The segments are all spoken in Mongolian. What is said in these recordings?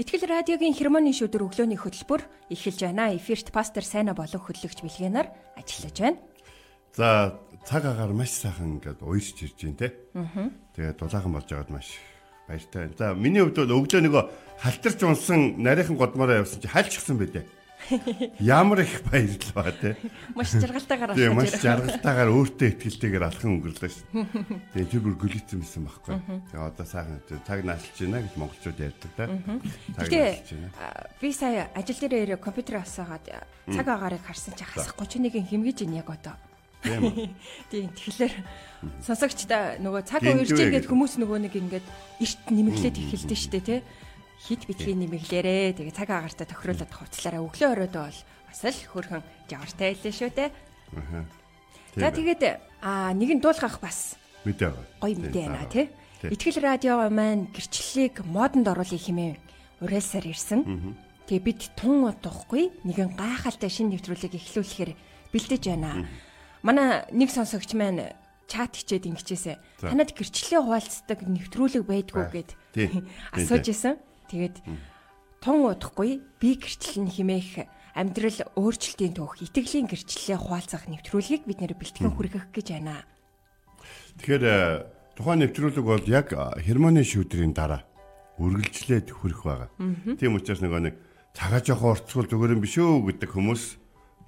Итгэл радиогийн хермоны шүдэр өглөөний хөтөлбөр эхэлж байна. Эфирт пастор Сайна болон хөтлөгч Билгэнаар ажиллаж байна. За цаг агаар маш сайхан ингээд уйрч ирж байна те. Аа. Тэгээд дулаахан болж байгаад маш баяртай байна. За миний хувьд бол өглөө нөгөө халтарч унсан нарийнхан годмороо явсан чи хальчихсан байлээ. Ямар их баярлал ба тий. Маш жаргалтайгаар алхаж. Тийм маш жаргалтайгаар өөртөө ихтэйгээр алхан өнгөрлөө шин. Тийм тэр бүр гүлийцсэн байсан байхгүй. Тэгээ одоо сайхан цаг наасалж байна гэж монголчууд ярьдаг да. Тэгээ би сая ажил дээр ирээ компьютер асаагаад цаг агаарыг харсан чи хасах 31-ийн хэмгэж ин яг одоо. Тийм тэгэхээр сонсогчдаа нөгөө цаг уурж ингээд хүмүүс нөгөө нэг ингээд эрт нэмэглээд эхэлдэж штэ тий хит битгий нэмэглээрээ тэгээ цаг агаартай тохируулаад хувцлаараа өглөө оройдоо бол бас л хөрхөн жавартай байлээ шүү те. Аа. За тэгээд аа нэгэн дуулгах бас мэдээ гоё мэдээ байна тий. Итгэл радио маань гэрчлэлийг модонд оруулах хэмээн уриалсаар ирсэн. Тэгээ бид тун удахгүй нэгэн гайхалтай шин нэвтрүүлгийг эхлүүлэхээр бэлдэж байна. Манай нэг сонсогч маань чат хичээд ингэчээсэ. Танад гэрчлэлийн хуваалцдаг нэвтрүүлэг байдгүй гэд асууж исэн. Тэгээд тун удахгүй би гэрчлэн химээх амьдрал өөрчлөлтийн түүх итгэлийн гэрчлэлээ хуваалцах нэвтрүүлгийг бид нэр бэлтгэн хүргэх гэж байна. Тэгэхээр э, тухайн нэвтрүүлэг бол яг э, хермоны шүүдрийн дараа үргэлжлээд хүрэх байгаа. Тийм учраас нөгөө нэг цагаа жоохон орцгол зүгээр юм биш үү гэдэг хүмүүс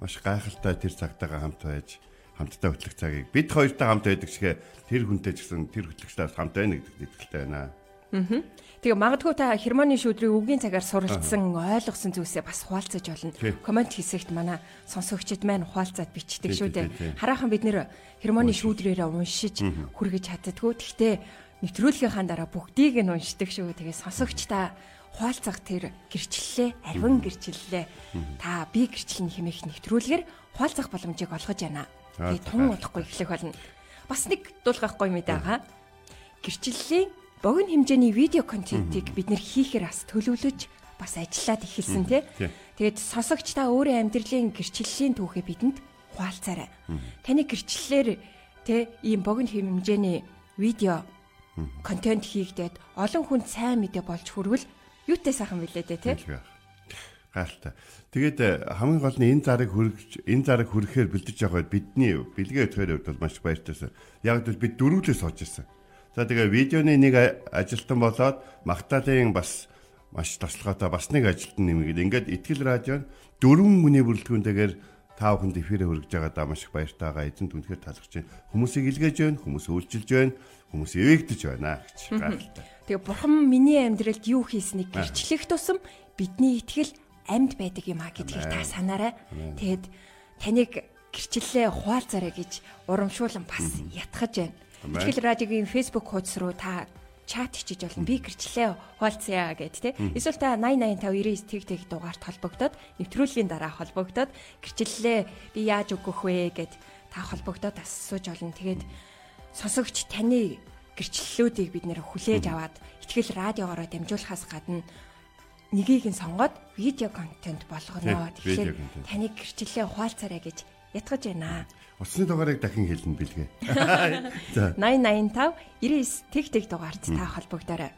маш гайхалтай тэр цагтаагаа хамт байж хамтдаа хөтлөх цагийг бид хоёртай хамт байдаг шиг тэр хүнтэй ч гэсэн тэр хөтлөгчтэй хамт байна гэдэгт итгэлтэй байна. Аа. Тэгээ магадгүй та хермоны шүүдрийг үгийн цагаар суралцсан ойлгосон зүйлсээ бас хуваалцаж болно. Комент хэсэгт манай сонсогчид маань хуваалцаад бичдэг шүү дээ. Хараахан бид нэр хермоны шүүдрээрээ уншиж хүргэж чаддгүй. Гэхдээ нэвтрүүлгийнхаа дараа бүгдийг нь уншдаг шүү. Тэгээ сонсогчдаа хуваалцах тэр гэрчлэлээ, арвин гэрчлэлээ та би гэрчлэн хэмээх нэвтрүүлгээр хуваалцах боломжийг олгож байна. Тэгээ тун удахгүй эхлэх болно. Бас нэг дуулгахгүй мэдээ байгаа. Гэрчлэлийн богино хэмжээний видео контентийг бид нэр хийхээр бас төлөвлөж бас ажиллаад эхэлсэн тий. Тэгээд сонсогч та өөрийн амьдралын гэрчлэлийн түүхээ бидэнд хуваалцаарай. Таны гэрчлэлээр тий ийм богино хэмжээний видео контент хийгдээд олон хүнд сайн мэдээ болж хүрвэл юутай сайхан билээ дээ тий. Гайхалтай. Тэгээд э, хамгийн гол нь энэ зарыг хүргэж энэ зарыг хүрэхээр бэлдэж явах бидний бэлгээ өтгөр хувьд бол маш баяртайсан. Яг л бид дөрвөлөө сууж ирсэн. За тэгээ видеоны нэг ажилтан болоод Магдалины бас маш тослоготой бас нэг ажилтан нэмгээд ингээд Итгэл радио дөрвөн хүний бүрэлдэхүүнтэйгээр та бүхэнд эфирээ хүргэж байгаадаа маш их баяртай байгаа. Эзэнт үнэхээр талархж байна. Хүмүүсийг илгээж байна, хүмүүс үйлчилж байна, хүмүүс эвэгдэж байна гэж гайхалтай. Тэгээ бурхан миний амьдралд юу хийснийг гэрчлэх тусам бидний итгэл амьд байдаг юм а гэдгийг та санаарай. Тэгэд таныг гэрчлэлээ хуваалцаарай гэж урамшуулан бас ятгахж байна. Итгэл радиогийн Facebook хуудас руу та чат хийчих болно. Би гэрчлээ хуалцъя гэд тэ. Эсвэл та 8085 99 тэг тэг дугаарт холбогдоод нэвтрүүлгийн дараа холбогдоод гэрчлэлээ би яаж өгөх вэ гэд та холбогдоод асууж олно. Тэгээд сонсогч таны гэрчлэлүүдийг бид нэр хүлээж аваад итгэл радиогоороо дамжуулахаас гадна нэгийг нь сонгоод видео контент болгоно. Тэгэхээр таны гэрчлэлээ хуалцаарай гэж ятгаж байна. Утасны дугаарыг дахин хэлнэ бэлгээ. За 8085 99 тэг тэг дугаарт та холбогдорой.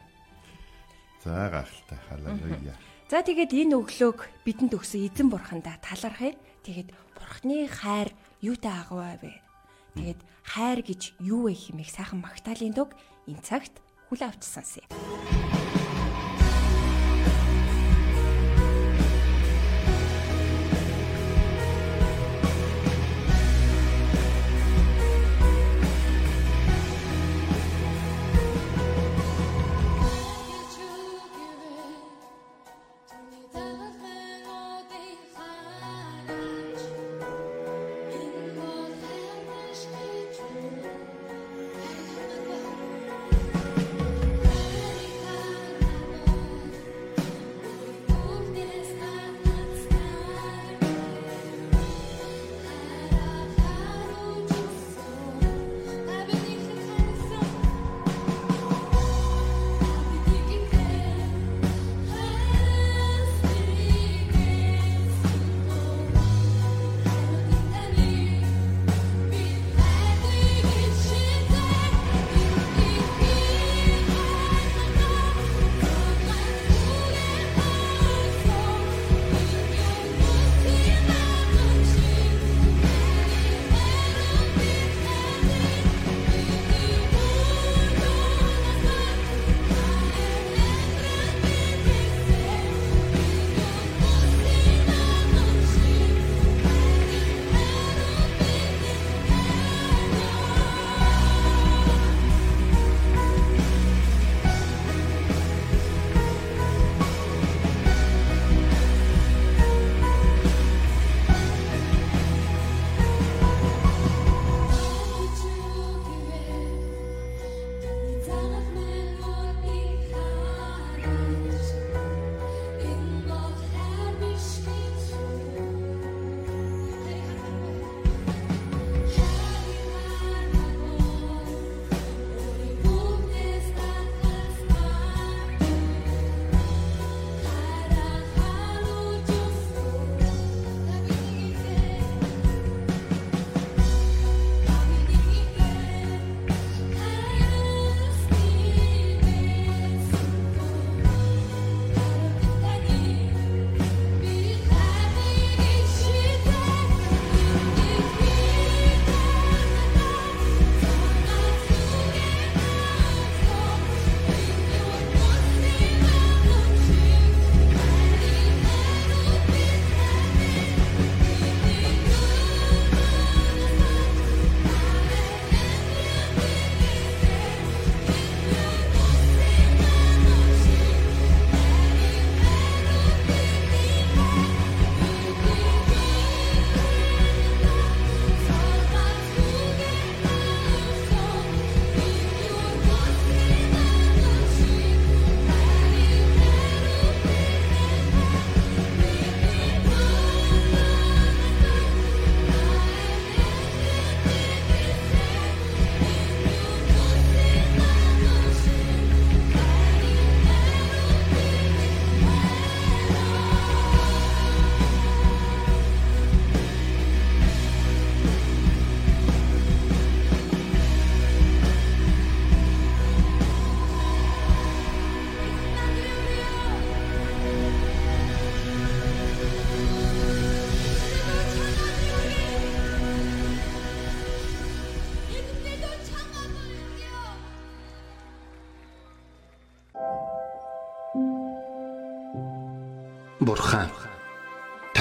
За гахалтай халелуя. За тэгээд энэ өглөөг бидэнд өгсөн эзэн бурхандаа талархъя. Тэгээд бурхны хайр юутай агав вэ? Тэгээд хайр гэж юу вэ хэмээх сайхан магтаалын дуг энэ цагт хүл авч сонсъё.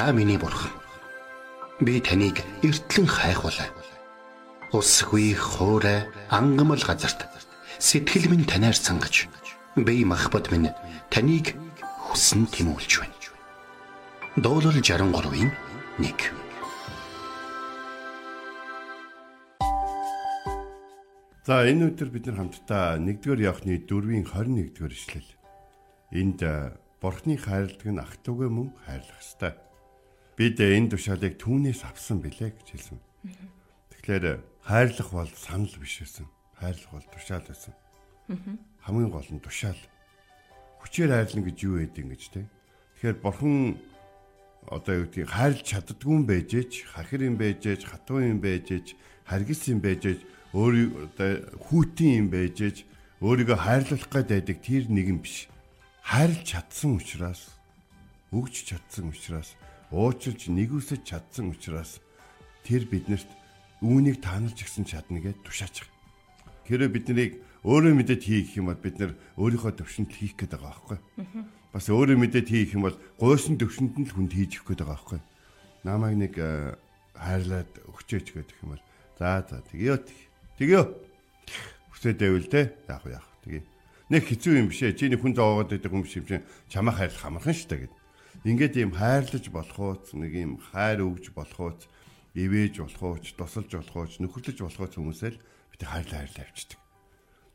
Та миний бурхан. Би таныг эртлэн хайхвалаа. Усгүй хоорой ангамл газарт сэтгэл минь танаар сангаж би махбат минь таныг хүсн тимүүлж байна. Дуурал 63-ийн 1 За энэ өдөр бид нар хамтдаа 1-р Иохны 4-ийн 21-р ишлэл. Энд Бурхны хайрладаг нь ах トゥ угээ мөн хайрлах ёстой. Бид энэ тушаалыг түүнээс авсан билээ гэж хэлсэн. Тэгэхээр хайрлах бол санал биш байсан. Хайрлах бол тушаал байсан. Хамгийн гол нь тушаал. Хүчээр хайрлна гэж юу гэдэг ингэж те. Тэгэхээр Бурхан одоо юу гэдгийг хайрлж чаддгүй юм байж ээж, хахир юм байж ээж, хатуу юм байж ээж, харгис юм байж ээж өөрийн одоо хүүтийн юм байж ээж өөрийгөө хайрлах гэдэг тэр нэгэн биш. Хайрлж чадсан учраас өгч чадсан учраас уучлж нэгүсэж чадсан учраас тэр биднэрт үүнийг таанарч гисэн чадна гэж тушаач. Хэрэв биднийг өөрөө мэдээд хийх юм бол бид нар өөрийнхөө төвшөнд хийх гээд байгаа байхгүй. Бас өөрөө мэдээд хийх юм бол гойсон төвшөнд нь л хүнд хийж өгөх гээд байгаа байхгүй. Намайг нэг э, хайрлаад өгчөөч гэдэг юм бол за за Тэгё. Хүсээд байвал те. Яг яг. Тэгээ. Нэг хэцүү юм бишээ. Чи нэг хүн зовоогод байдаг хүн биш юм чинь чамаа хайрлах амархан шүү дээ гэд. Ингээд ийм хайрлаж болохооц нэг ийм хайр өгж болохооц ивэж болохооч тусалж болохооч нөхөрлөж болохооч хүмүүсэл бид хайрлаа хайрлаа авчдаг.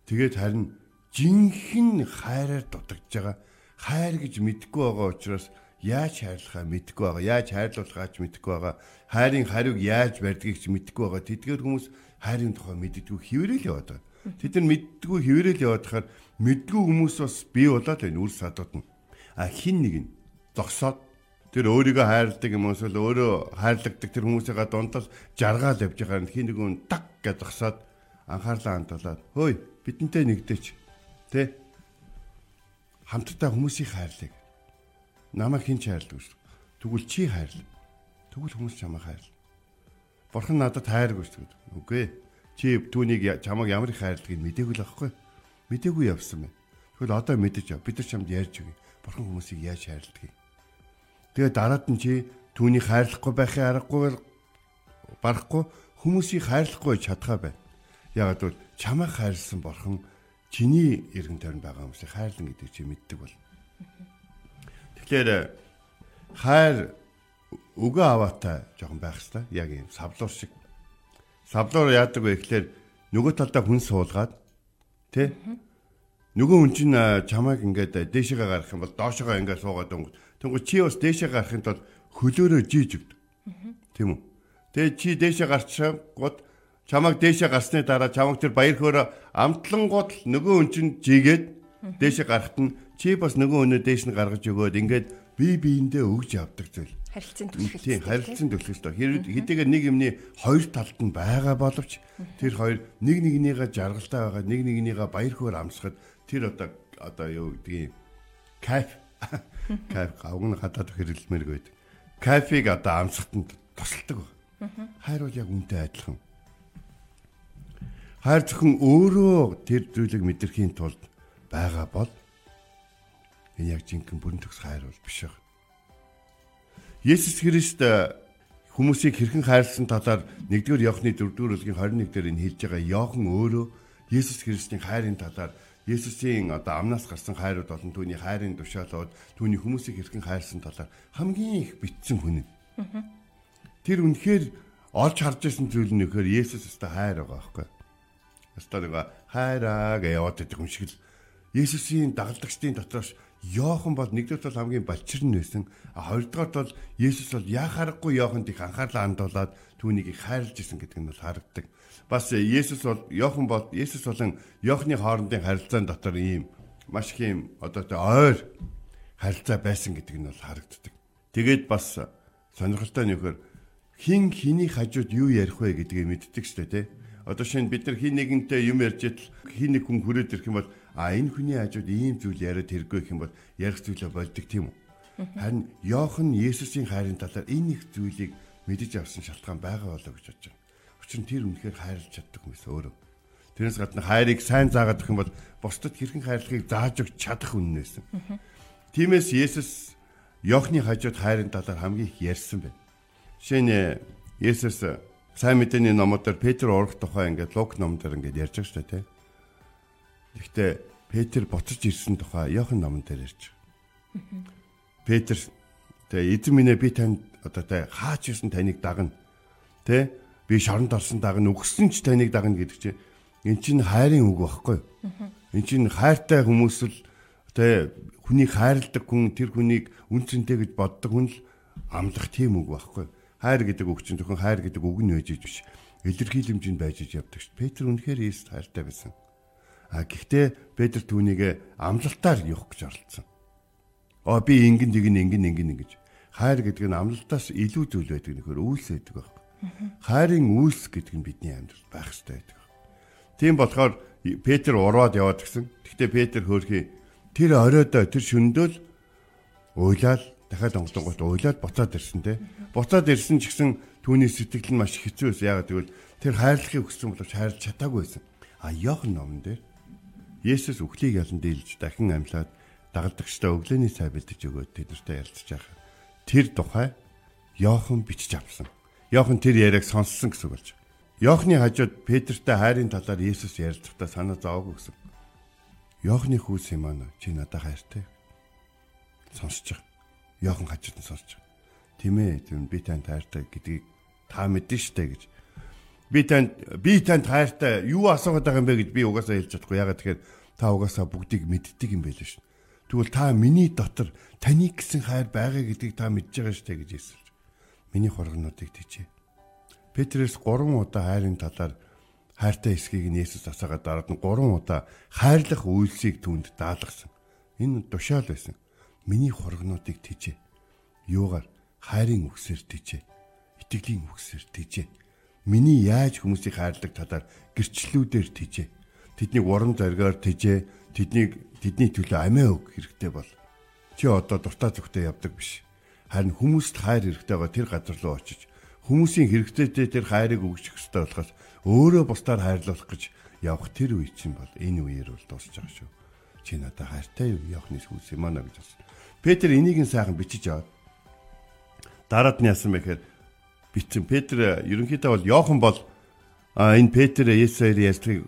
Тэгээд харин жинхэнэ хайраар дутагдж байгаа хайр гэж мэдгүй байгаа учраас яаж хайрлахаа мэдгүй байгаа. Яаж хайрлуулахаач мэдгүй байгаа. Хайрын хариуг яаж барьдгийг ч мэдгүй байгаа. Тэдгээр хүмүүс хайрын тухай мэддэггүй хэврээл яваад байгаа. Тэд нар мэддэггүй хэврээл яваад хахаар мэддэггүй хүмүүс бас бий болоод байна үр садууд нь. А хин нэг нь зогсоод тэр өөрийгөө хайрладаг юм уус л өөрөө хайрлагдаг тэр хүмүүсийн дундал жаргаал явж байгаа хин нэг нь так гэж зогсоод анхаарлаа хандуулаад хөөе бидэнтэй нэгдээч тэ хамтдаа хүмүүсийг хайрлаа намайг хин ч хайрладаг шүү. Тэгвэл чи хайрл. Тэгвэл хүмүүс чамайг хайрл. Бурхан надад хайрг шүү. Үгүй ээ. Чи түүнийг чамайг ямар их хайрладгийг мдээгүй л аахгүй. Мдээгүй явсан байна. Тэгвэл одоо мэдэж яв. Бид нар чамд ярьж өгье. Бурхан хүмүүсийг яаж хайрладгийг. Тэгээ дараад нь чи түүнийг хайрлахгүй байхын аргагүй барахгүй хүмүүсийг хайрлахгүй чадхаа байна. Ягаад гэвэл чамайг хайрлсан бурхан чиний эргэн тойронд байгаа хүмүүсийг хайрлан гэдэг чи мэддэг бол. Тэгэхээр хайр өгөө аваатай жоохон байх хэвээр яг юм савлуур шиг. Савлуур яадаг вэ гэхээр нөгөө талдаа хүн суулгаад тий нөгөө хүн чинь чамайг ингээд дээшээ гарах юм бол доошоо ингээд суугаад өнгө. Тэнгүү чи бас дээшээ гарахын тулд хөлөөрөө жийж өгд. Тийм үү? Тэгээ чи дээшээ гарчаад чамайг дээшээ гарсны дараа чамайг тэр баяр хөөрө амтлангууд нөгөө хүн чинь жигээд дээшээ гарахт нь Чи бас нөгөө өнөө дээш нь гаргаж өгөөд ингээд бие биендээ өгж явдаг зүйл. Харилцан түлхэлт. Тийм, харилцан түлхэлт. Хэрвээ хэдийгээр нэг юмны хоёр талд нь байгаа боловч тэр хоёр нэг нэгнийгээ жаргалтай байгаа, нэг нэгнийгээ баяр хөөр амсахад тэр одоо одоо юу гэдгийг кайф кайф гавгын хатаад хэрэлмээр гээд кайфыг одоо амсахтанд тусалдаг байна. Хайр бол яг үнтэй адилхан. Хайр зөвхөн өөрөө тэр зүйлийг мэдрэхийн тулд байгаа бол Энэ яг жинхэнэ бүрэн төгс хайр бол биш баг. Есүс Христ э, хүмүүсийг хэрхэн хайрлсан талаар 1-р Иохны 4-р бүлгийн 21 дээр энэ хэлж байгаа Иохан өөрөө Есүс Христийн хайрын талаар Есүсийн одоо амнаас гарсан хайрууд болон түүний хайрын тушаалууд түүний хүмүүсийг хэрхэн хайрлсан талаар хамгийн их бичсэн хүн. Тэр үнэхээр олж харж байсан зүйл нь нөхөр Есүс өстой хайр байгаа байхгүй. Өстой нэг хайраа гэж яваад байдаг юм шиг л Есүсийн дагалдагчдын дотроос Йохан бол нэгдүгээр бол хамгийн балчир нь байсан. А хоёрдугаар бол Есүс бол яа харахгүй Йоханд их анхаарлаа хандуулад түүнийг их хайрлаж исэн гэдэг нь бол харагддаг. Бас Есүс бол Йохан бол Есүс болон Йохны хоорондын харилцаан дотор ийм маш их юм одоо тэ ойр харилцаа байсан гэдэг нь бол харагддаг. Тэгээд бас сонирхолтой нөхөр хин хиний хажууд юу ярих вэ гэдгийг мэддэг дээ, тэ. Одоо шинэ бид нар хин нэгэнтэй юм ярьж идэл хин нэг хүн хүрээд ирэх юм бол а энэ хүний хажууд ийм зүйл яриад хэрэггүй гэх юм бол ярих зүйлээ болдог тийм үү? Харин Йохан Есүсийн хайрын талаар энэ их зүйлийг мэдэж авсан шалтгаан байгаа болоо гэж бодож байна. Учир нь тэр үнэхээр хайрлаж чаддаг хүмүүс өөрөө. Тэрнээс гадна хайрыг сайн заагаад өгөх юм бол бусдад хэрхэн хайрлахыг зааж өгч чадах үнэн нэсэн. Тиймээс Есүс Йохны хажууд хайрын талаар хамгийн их ярьсан байна. Жишээ нь Есүс сайн мэдээний номуудаар Петр урах тухай ингээд Лук номдэр ингээд ярьж байгаа шүү дээ. Гэхдээ Петр буцаж ирсэн тухай Йохан номон дээр ярьж байгаа. Петр тэгээ эзэн минь би танд одоо тэ хаач ирсэн таныг дагна. Тэ би шоронд орсон дагна өгсөн ч таныг дагна гэдэг чинь эн чинь хайрын үг байхгүй юу? Эн чинь хайртай хүмүүс л тэ хүнийг хайрладаг хүн тэр хүнийг үнцэнтэй гэж боддог хүн л амлах тийм үг байхгүй. Хайр гэдэг үг чинь зөвхөн хайр гэдэг үг нь байж биш. Илэрхийлэмж нь байж явдаг шүү. Петр үнэхээр Иесус хайртай байсан. А гэхдээ Петр түүнийг амлалтаар явах гэж оролцсон. Оо би ингэн нэг ингэн ингэн ингэж. Хайр гэдэг нь амлалтаас илүү зүйл байдаг нөхөр үйлс байдаг байхгүй. Хайрын үйлс гэдэг нь бидний амьдралд байх хэрэгтэй байдаг. Тийм болохоор Петр ураад яваад гисэн. Гэхдээ Петр хөөрхий Тэр оройдоо тэр шөндөөл уйлаад дахиад онгоцонгот уйлаад буцаад ирсэн те. Буцаад ирсэн ч гэсэн түүний сэтгэл нь маш хэцүү байсан. Яагаад гэвэл тэр хайрлахыг хүссэн боловч хайрлах чадаагүй байсан. А Йохан номон дээр Есүс үхлийг ялан дийлж дахин амьлаад дагалдагчтай өглөөний цай бэлдэж өгөөд тэдэртэй ярилцж байгаа. Тэр тухай Йохан бичиж авсан. Йохан тэр яриаг сонссон гэсэн болж. Йохны хажууд Петртэй хайрын талаар Есүс ярилцахдаа санаа зовоогүй гэсэн. Йохны хүү Симон чи надад хайртай. Сонсож байгаа. Йохан хажууд нь сонсож байгаа. Тийм ээ, тийм би танд хайртай гэдгийг та мэдэн штэ гэж. Би танд би танд хайртай юу асуугаад байгаа юм бэ гэж би угаасаа хэлж чадахгүй. Ягаад тэгэхээр та угаасаа бүгдийг мэддэг юм байл ш. Тэгвэл та миний дотор таны гэсэн хайр байгаа гэдгийг та мэдж байгаа штэ гэж хэлсэн. Миний хоргонуудыг тийчээ. Петрээс 3 удаа хайрын талаар хайртай эсхийг нь Есүс асаагаад дараад нь 3 удаа хайрлах үйлсийг түнд даалгасан. Энэ тушаал байсан. Миний хоргонуудыг тижээ. Юугаар хайрын үгсээр тижээ. Итгэлийн үгсээр тижээ. Миний яаж хүмүүсийг хайрладаг талаар гэрчлэлүүдээр тижээ. Тэднийг урам зоригоор тижээ. Тэднийг тэдний төлөө амиа өг хэрэгтэй бол. Чи одоо дуртай зүгтээ явдаг биш. Харин хүмүүст хайр хэрэгтэй байгаа тэр газар руу очиж хүмүүсийн хэрэгцээтэй тэр хайрыг өгчих ёстой болохоос өөрөө бусдаар хайрлуулах гэж явах тэр үе чинь бол энэ үеэр бол дуусч байгаа шүү. Чи надад хайртай юу явахны сүнс юм аа гэж болсон. Петр энийг нь сайхан бичиж аваад дараад нь яасан бэхээр бичсэн. Петр ерөнхийдөө бол Йохан бол энэ Петр Есүсээр ярьцгийг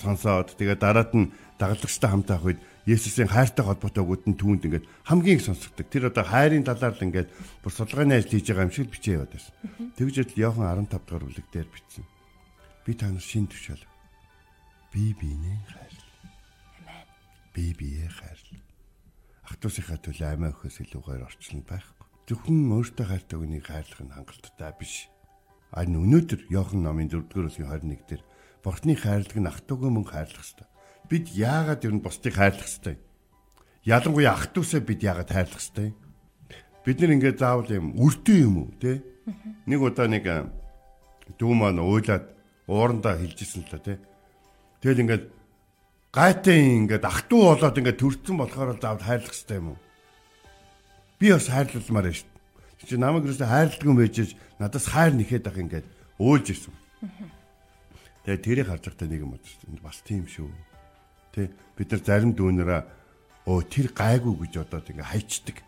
сонсоод тэгээ дараад нь дагалдагчтай хамтаа авах үед Есүсийн хайртай холбоотой үгүүд нь түүнд ингээд хамгийн их сонсогддог. Тэр одоо хайрын талаар л ингээд бүр судалгааны ажил хийж байгаа юм шиг бичээ яваад байсан. Тэгж л Йохан 15 дугаар бүлэг дээр бичсэн би та нар шин тушаал. Би биенээ хайрлаа. Амен. Би биеэ хайрлаа. Ах トゥ усийнхаа төлөө амиа өгөхөөс илүүгээр орчлон байхгүй. Зөвхөн өөртөө хайртай хүнийг хайрлах нь хангалттай биш. Харин өнөөдөр Иохан номын 4-р бүлгийн 21 дээр Бурхны хайрлаг нь ах トゥ угүй мөн хайрлах ёстой. Бид яагаад ер нь бусдыг хайрлах ёстой? Ялангуяа ах トゥ усаа бид яагаад хайрлах ёстой? Бид нэр ингээд заавал юм өртөө юм уу те? Нэг удаа нэг дүү маань уйлаад уурандаа хилжсэн л та тий. Тэгэл ингээд гайтай ингээд ах トゥ болоод ингээд төрцөн болохоор л заавал хайрлах хэрэгтэй юм уу? Би бас хайрлалмаар байна шүү дээ. Чи намайг юусе хайрладаг юм байж надаас хайр нэхэд ах ингээд өөлж ирсэн. Тэгээ тэрийг харж байхдаа нэг юм бодсон. Бас тийм шүү. Тэ бид нар зарим дүүнэрээ өө тэр гайгүй гэж бодоод ингээд хайчдаг.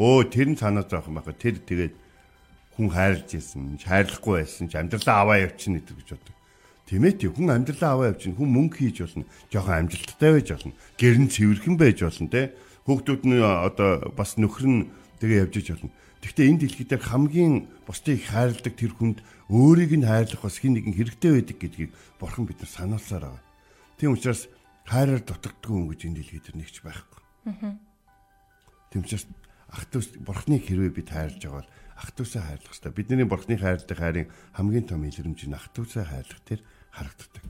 Өө тэр нь санаа зовох юм байна. Тэр тэгээд хүн хайрлж исэн, хайрлахгүй байсан ч амьдралаа аваа явчихна гэдэг гэж боддог. Тийм ээ тийм хүн амьдралаа аваа явчихна, хүн мөнгө хийж болно, жоохон амжилттай байж болно, гэрн цэвэрхэн байж болно те. Хүүхдүүд нь одоо бас нөхөр нь тэгээ явж иж болно. Гэхдээ энэ дэлхий дээр хамгийн бусдыг хайрладаг тэр хүнд өөрийг нь хайрлах бас хин нэгэн хэрэгтэй байдаг гэдгийг бурхан бид нар сануулсаар байгаа. Тийм учраас хайраар дутагддаг хүн гэж энэ дэлхий дээр нэгч байхгүй. Тийм учраас ах トゥ бурхныг хэрвээ бид хайрлаж байгаа бол ах トゥ усаа хайрлах хэрэгтэй. Бидний бурхны хайрладаг хайрын хамгийн том илэрэмж нь ах トゥ усаа хайрлах тэр харагддаг.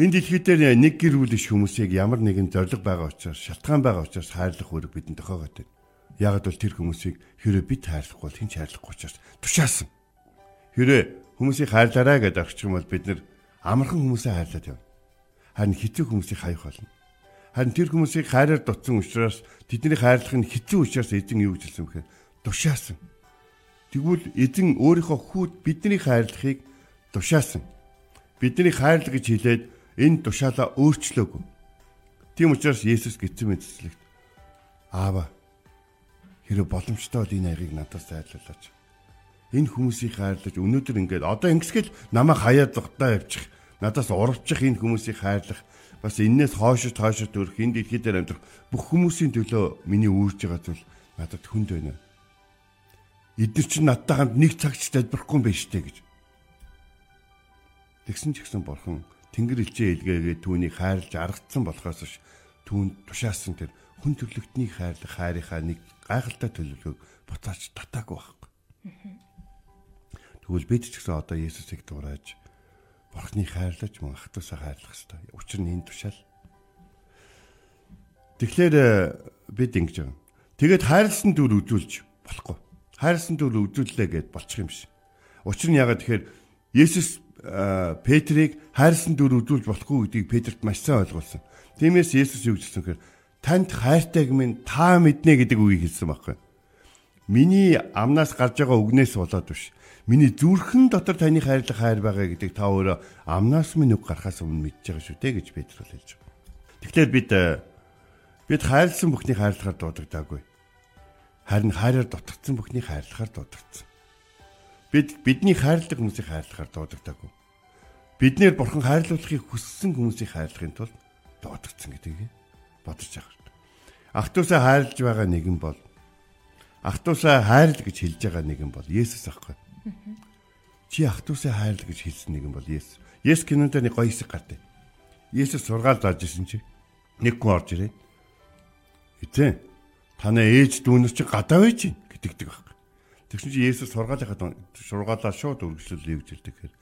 Энэ дэлхий дээр нэг гэр бүл иш хүмүүсийг ямар нэгэн зориг байгаа учраас шалтгаан байгаа учраас хайрлах үүрэг бидэнд тохиогоод байна. Яг бол тэр хүмүүсийг хэрэв бид хайрлахгүй бол хэн ч хайрлахгүй учраас тушаасан. Хэрэв хүмүүсийг хайрлаарай гэдэг аргач юм бол бид нэр амархан хүмүүсээ хайрлаад явна. Харин хэцүү хүмүүсийг хаях болно. Харин тэр хүмүүсийг хайраар дутсан учраас тэднийг хайрлах нь хэцүү учраас эзэн юу гэж хэлсэн бэхээр тушаасан. Тэгвэл эзэн өөрийнхөө хүүд бидний хайрлахыг тушаасан. Бидний хайрлах гэж хэлээд энэ тушаалаа өөрчлөөгүй. Тийм учраас Есүс гитсэн мэдслэгт Аава хэрэв боломжтой бол энэ аягыг надаас зайлуулаач. Энэ хүмүүсийг хайрлаж өнөөдөр ингээд одоо ингэсгэл намайг хаяад зогтоо явчих. Надаас уралчих энэ хүмүүсийг хайрлах бас энээс хоошо тоошо төрөх энэ дэлхий дээр амьдрах бүх хүмүүсийн төлөө миний үүрж байгаа зүйл надад хүнд байна. Эдгээр чинь надтай хамт нэг цаг ч залбирахгүй юм байна штэ гэж. Тэгсэн ч гэсэн бурхан Тэнгэр элчээ илгээгээ түүнийг хайрлаж аргацсан болохоос ш түүнд тушаасан тэр хүн төрлөختний хайрлах хайрынхаа нэг гайхалтай төлөвлөгөөг буцааж татаагүй байхгүй. Тэгвэл бид ч гэсэн одоо Есүсийг дуурайж Бурхны хайрлаж мөн ах トゥ усаа хайрлах хэрэгтэй. Учир нь энэ тушаал. Тэгэхээр э, бид ингэж байгаа. Тэгээд хайрлсан дүр үзүүлж болохгүй. Хайрлсан дүр үзүүллээ гэд болчих юм шиг. Учир нь ягаад тэгэхээр Есүс Петрийг хайрсан дүр үзүүлж болохгүй гэдгийг Петрт маш сайн ойлгуулсан. Тиймээс Есүс юу гэсэн хэрэг танд хайртайг минь та мэднэ гэдэг үгийг хэлсэн байхгүй. Миний амнаас гарч байгаа үгнээс болоод биш. Миний зүрхэн дотор таны хайрлах хайр байгаа гэдэг та өөрөө амнаас минь үг гарахаас өмнө мэдж байгаа шүү дээ гэж Петр хэлж байна. Тэгэхээр бид э, бид хайрлсан бүхний хайрлахаар дуудагдаагүй. Харин хайраар дутагдсан бүхний хайрлахаар дуудагдсан. Бид бидний хайрлах хүмүүсийг хайрлахаар дуудагдаагүй. Биднэр бурхан хайрлуулахыг хүссэн хүмүүсийг хайрлахын тулд дуудагдсан гэдгийг бодож байгаа. Ахтуусаа хайрлж байгаа нэгэн бол Ахтуусаа хайрл гэж хэлж байгаа нэгэн бол Есүс аахгүй. Чи ах トゥ усаа хайрл гэж хэлсэн нэгэн бол Есүс. Есүс кинонд нэг гоё хэсэг гардаг. Есүс сургаал зааж исэн чи нэг хүн орж ирээ. Эцэг танаа ээж дүүнэр чи гадаа байж гин гэдэгдэг баг. Тэгсэн чи Есүс сургаалынхаа сургаалаа шууд үргэлжлүүлээ гэж хэлдэг хэрэг.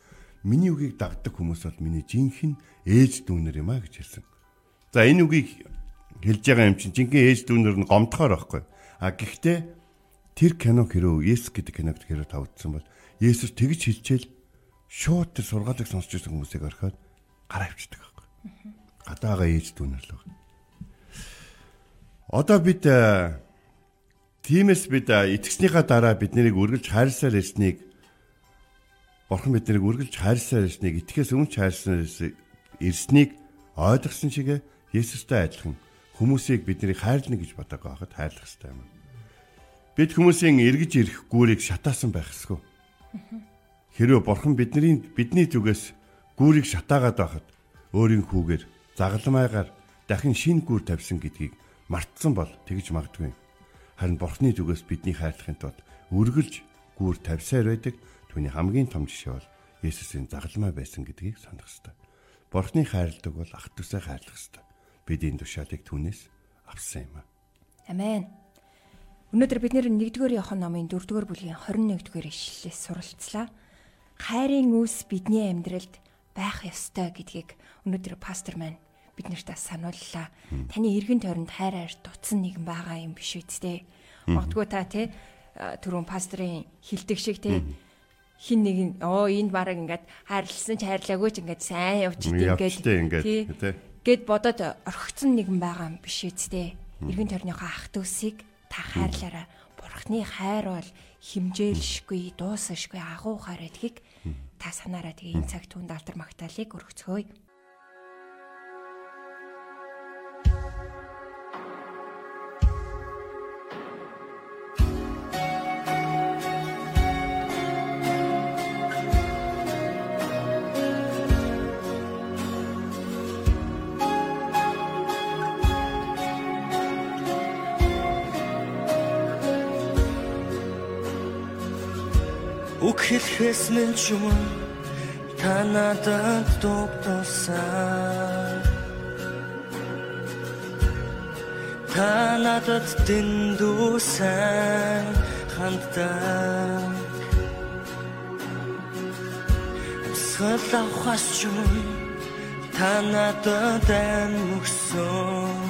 Миний үгийг дагдаг хүмүүс бол миний жинхэнэ ээж дүүнэр юм а гэж хэлсэн. За энэ үгийг хэлж байгаа юм чинь жинхэнэ ээж дүүнэр нь гомдохоор байхгүй. А гэхдээ тэр кино хэрэг Есүс гэдэг киног хэрэг тавдсан бол Есүс тэгж хэлчихэл шууд тэр сургаалыг сонсч байсан хүмүүсийг орхиод гараа авчдаг байхгүй. Гадаагаа ээж дүүнэр л байна. Одоо бид Тиймээс бид итгэснийхаа дараа бид нарыг үргэлж хайрласаар ирснийг Бурхан бид нарыг үргэлж хайрласаар ирснийг итгэхээс өмнө хайрласаар ирснийг ойлгосон чигээ Есүстэй адилхан хүмүүсийг бид нарыг хайрлна гэж бодоагүй хахад хайрлах хэрэгтэй юм. Бид хүмүүсийн эргэж ирэх гүүрийг шатаасан байх ёсгүй. Хэрвээ Бурхан бидний бидний зүгээс гүүрийг шатаагаад байхад өөрийн хүүгээр загалмайгаар дахин шин гүүр тавьсан гэдгийг мартсан бол тэгж магадгүй харин Бурхны зүгээс бидний хайрлахын тулд үргэлж гүүр тавьсаар байдаг түүний хамгийн том жишээ бол Есүсийн загалмай байсан гэдгийг санах ёстой. Бурхны хайрладаг бол ах トゥ усаа хайрлах ёстой. Бид энэ тушаалыг түүнээс авсан юм аа. Амен. Өнөөдөр бид 1-р Иохан номын 4-р бүлгийн 21-р ишлэлээс суралцлаа. Хайрын үүс бидний амьдралд байх ёстой гэдгийг өнөөдөр пастор маань биднэрт санууллаа. Таны эргэн тойронд хайр хайр дутсан нэгэн байгаа юм биш үсттэй. Магадгүй та тий түрүүн пастрын хилдэг шиг тий хин нэг нь оо энд бараг ингээд хайрлсан ч хайрлаагүй ч ингээд сайн явчих ингээд тий гэд бодоод орхицсон нэгэн байгаа юм биш үсттэй. Эргэн тойрныхоо ах дүүсийг та хайрлаараа бурхны хайр бол химжээлшгүй дуусашгүй агуу хайр гэдгийг та санаараа тэгээ энэ цаг түнд алтар магтаалыг өргөцгөөе. Үг хэлэхээс минь ч юм та надад дугтуулсан Та надад дэндүүсэн ханддаг Сгэл авахаас ч юм та надад амгсан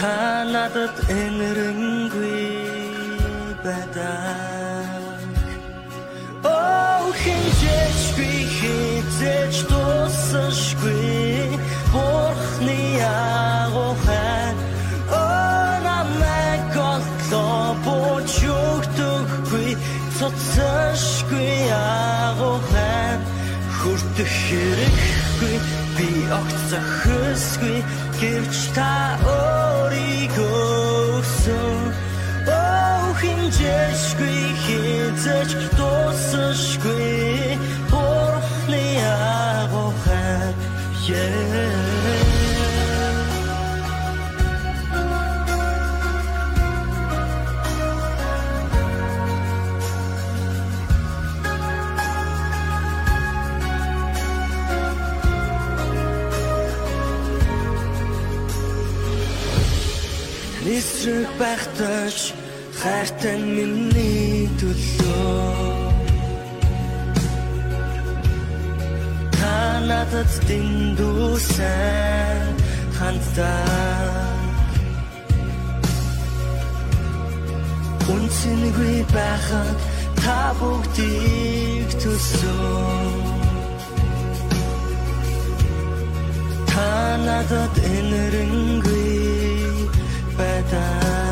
Та надад энэрэнгүй байдаг Oh хинжээчгүй хизээч дуусахгүй Бурхны агуухай. Oh намайг оллоо бууч өгдөггүй Цоцошгүй агуухай. Хүртэх хэрэггүй. Би огт зохисгүй гэвч та өөрийгөө Oh Önceki hiç dostuşki Orliya kohar Yeah Nichts zurückbechten хайртай миний төлөө. Надад дэндүүсэн хандаа. Үнцэнгүй байхад та бүгдийг төсөн Та надад энэрэнгүй better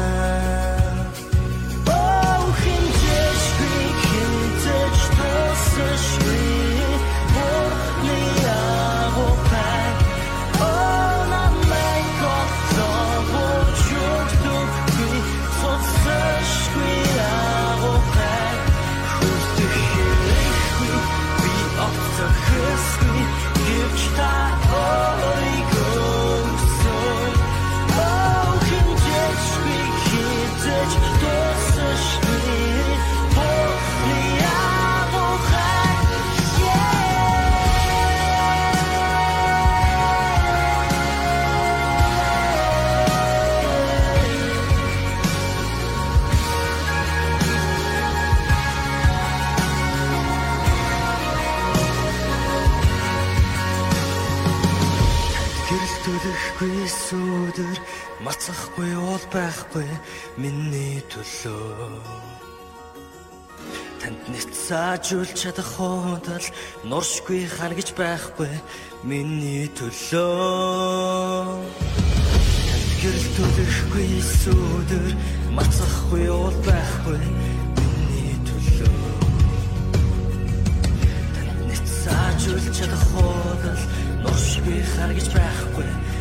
мацахгүй уул байхгүй миний төлөө. Танд нэт саажуулж чадах хуудал нуршгүй хана гэж байхгүй миний төлөө. Танд гэрэл төлөхгүй сүдэр мацахгүй уул байхгүй миний төлөө. Танд нэт саажуулж чадах хуудал нуршгүй хана гэж байхгүй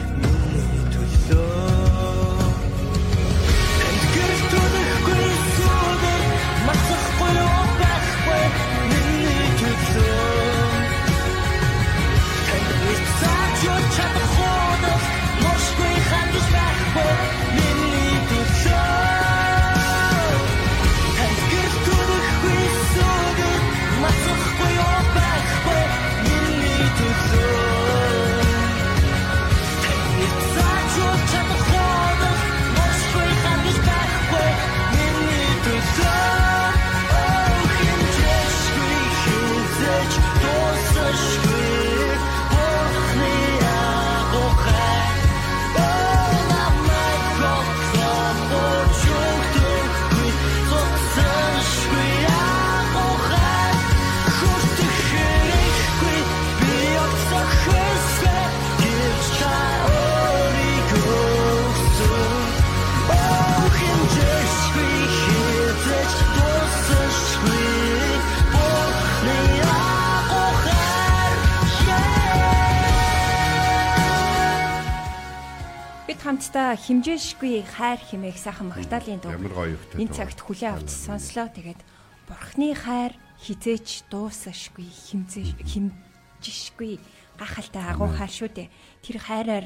хамтдаа химжээшгүй хайр химээх сайхан магтаалын дуу. Ямар гоё ихтэй. Энэ цагт хүлээ авч сонслоо. Тэгээд бурхны хайр хизээч дуусашгүй химзээ химжишгүй гахалтай агуу хайр шүү дээ. Тэр хайраар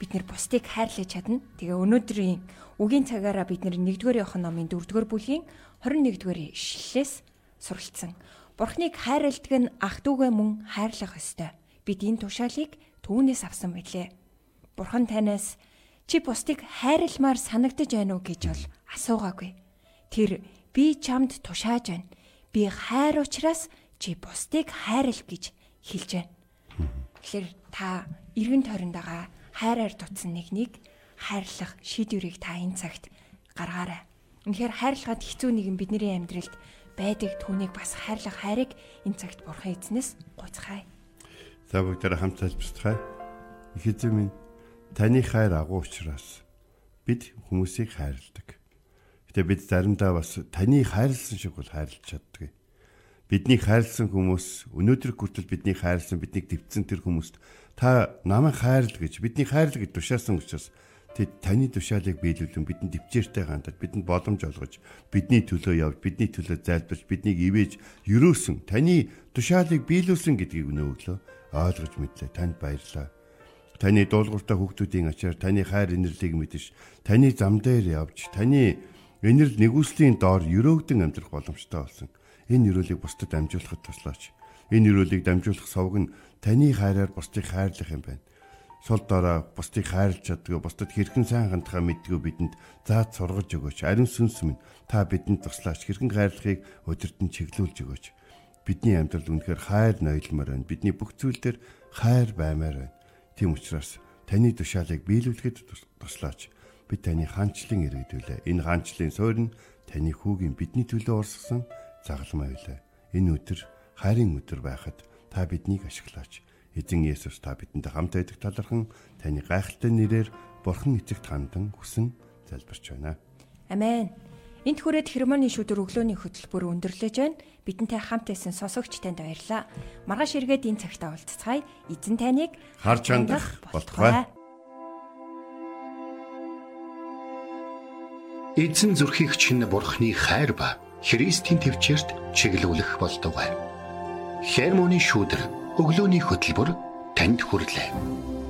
бид нэр бусдыг хайрлаж чадна. Тэгээ өнөөдрийн үгийн цагаараа бид 1-р Иохан номын 4-р бүлгийн 21-р ишлэлээс суралцсан. Бурхныг хайрладаг нь ах トゥ угээ мөн хайрлах ёстой. Бид энэ тушаалыг түүнээс авсан байлээ. Бурхан танаас Чи бусдыг хайрламаар санагдаж байна уу гэж бол асуугаагүй. Тэр би чамд тушааж байна. Би хайр учраас чи бусдыг хайрл гэж хэлж байна. Тэгэхээр та эргэн тойрондоо хайраар дутсан нэгнийг хайрлах шийдвэрийг та энэ цагт гаргаарай. Үнэхээр хайрлахад хэцүү нэгэн бидний амьдралд байдаг түүнийг бас хайрлах хайрыг энэ цагт бурхан эзнээс гуйцгаая. За бүгдээ хамт залбирцгаая. Их эзэн минь Таны хайр агуу учраас бид хүмүүсийг хайрладаг. Гэтэ бид заримдаа бас таны хайрлсан шиг бол хайрлаж чаддаг. Бидний хайрлсан хүмүүс өнөөдөр хүртэл бидний хайрлсан биднийг дэвцсэн тэр хүмүүст та намайг хайрл гэж бидний хайрл гэж тушаасан учраас тэд таны тушаалыг биелүүлэн бидэнд төвчээртэй хандаж бидэнд боломж олгож бидний төлөө явж бидний төлөө зайлбарч биднийг ивэж юрөөсөн таны тушаалыг биелүүлсэн гэдгийг өнөө өглөө ойлгож мэдлээ танд баярлалаа таны дуулууртай хүүхдүүдийн ачаар таны хайр инэрлийг мэдэж таны зам дээр явж таны энерл нэгүслийн доор өрөөгдөн амьдрах боломжтой болсон энэ өрөөлийг бусдад амжуулахад туслаач. Энэ өрөөлийг дамжуулах совг нь таны хайраар бусдыг хайрлах юм байна. Сул дорой бусдыг хайрлж чаддгүй, бусдад хэрхэн сайн хандхаа мэддгүй бидэнд заад сургаж өгөөч. Ариун сүнс минь та бидэнд туслаач. Хэрхэн хайрлахыг өдөрт нь чиглүүлж өгөөч. Бидний амьдрал үнэхээр хайр ноёлмоор байна. Бидний бүх зүйл дээр хайр баймаар байна. Тийм учраас таны тушаалыг биелүүлэхэд туслаач. Бид таны хаанчлан иргэдүүлээ. Энэ хаанчлалын суурь нь таны хүүгийн бидний төлөө урсгасан загалмай байлаа. Энэ өдөр хайрын өдөр байхад та биднийг ашиглаач. Эзэн Есүс та бидэнтэй хамт байдаг талархан таны гайхалтай нэрээр Бурхан эцэгт хандан хүсэн залбирч байна. Амен. Энт хүрээд хермоны шүдэр өглөөний хөтөлбөр өндөрлөж байна. Бидэнтэй хамт байсан сонсогч танд баярлалаа. Маргааш эргээд энэ цагтаа уулзцгаая. Эзэн таныг харж хандах болтугай. Эзэн зүрхийг чинь бурхны хайр ба Христийн төвчөрт чиглүүлэх болтугай. Хермоны шүүдэр өглөөний хөтөлбөр танд хүрэлээ.